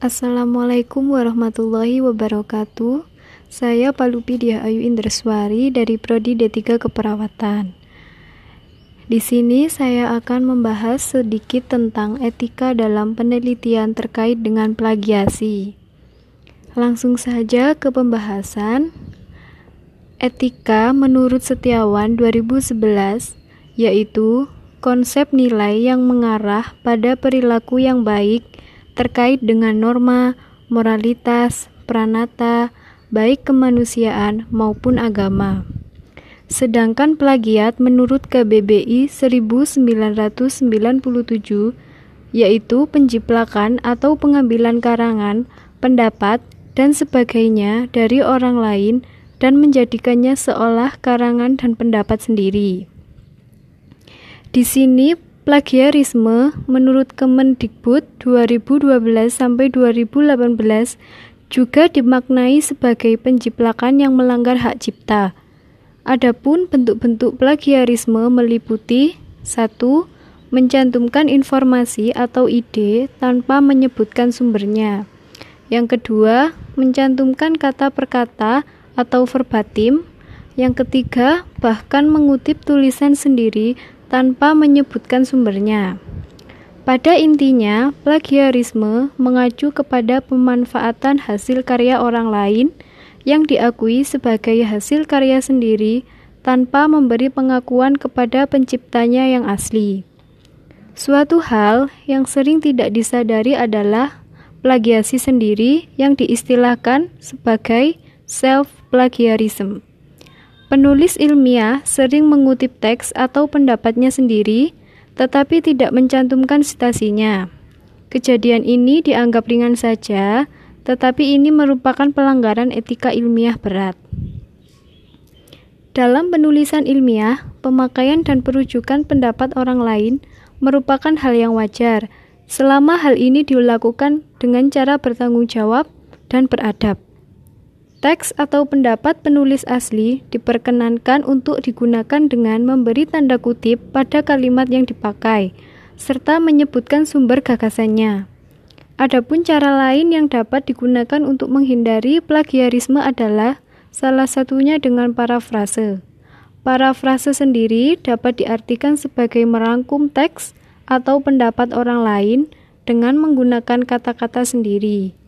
Assalamualaikum warahmatullahi wabarakatuh. Saya Palupi Dia Ayu Indreswari dari Prodi D3 Keperawatan. Di sini saya akan membahas sedikit tentang etika dalam penelitian terkait dengan plagiasi. Langsung saja ke pembahasan. Etika menurut Setiawan 2011 yaitu konsep nilai yang mengarah pada perilaku yang baik terkait dengan norma, moralitas, pranata, baik kemanusiaan maupun agama. Sedangkan plagiat menurut KBBI 1997 yaitu penjiplakan atau pengambilan karangan, pendapat, dan sebagainya dari orang lain dan menjadikannya seolah karangan dan pendapat sendiri. Di sini Plagiarisme menurut Kemendikbud 2012 sampai 2018 juga dimaknai sebagai penjiplakan yang melanggar hak cipta. Adapun bentuk-bentuk plagiarisme meliputi 1. Mencantumkan informasi atau ide tanpa menyebutkan sumbernya. Yang kedua, mencantumkan kata per kata atau verbatim. Yang ketiga, bahkan mengutip tulisan sendiri tanpa menyebutkan sumbernya. Pada intinya, plagiarisme mengacu kepada pemanfaatan hasil karya orang lain yang diakui sebagai hasil karya sendiri tanpa memberi pengakuan kepada penciptanya yang asli. Suatu hal yang sering tidak disadari adalah plagiasi sendiri yang diistilahkan sebagai self-plagiarism. Penulis ilmiah sering mengutip teks atau pendapatnya sendiri, tetapi tidak mencantumkan citasinya. Kejadian ini dianggap ringan saja, tetapi ini merupakan pelanggaran etika ilmiah berat. Dalam penulisan ilmiah, pemakaian dan perujukan pendapat orang lain merupakan hal yang wajar, selama hal ini dilakukan dengan cara bertanggung jawab dan beradab. Teks atau pendapat penulis asli diperkenankan untuk digunakan dengan memberi tanda kutip pada kalimat yang dipakai, serta menyebutkan sumber gagasannya. Adapun cara lain yang dapat digunakan untuk menghindari plagiarisme adalah salah satunya dengan parafrase. Parafrase sendiri dapat diartikan sebagai merangkum teks atau pendapat orang lain dengan menggunakan kata-kata sendiri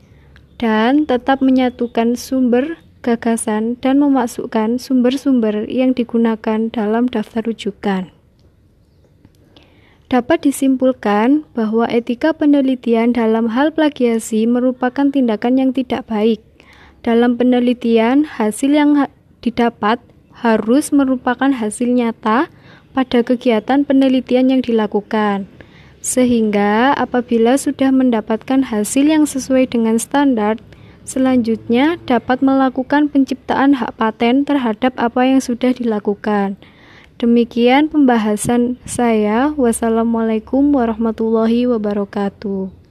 dan tetap menyatukan sumber gagasan dan memasukkan sumber-sumber yang digunakan dalam daftar rujukan. Dapat disimpulkan bahwa etika penelitian dalam hal plagiasi merupakan tindakan yang tidak baik. Dalam penelitian, hasil yang didapat harus merupakan hasil nyata pada kegiatan penelitian yang dilakukan sehingga apabila sudah mendapatkan hasil yang sesuai dengan standar, selanjutnya dapat melakukan penciptaan hak paten terhadap apa yang sudah dilakukan. Demikian pembahasan saya. Wassalamualaikum warahmatullahi wabarakatuh.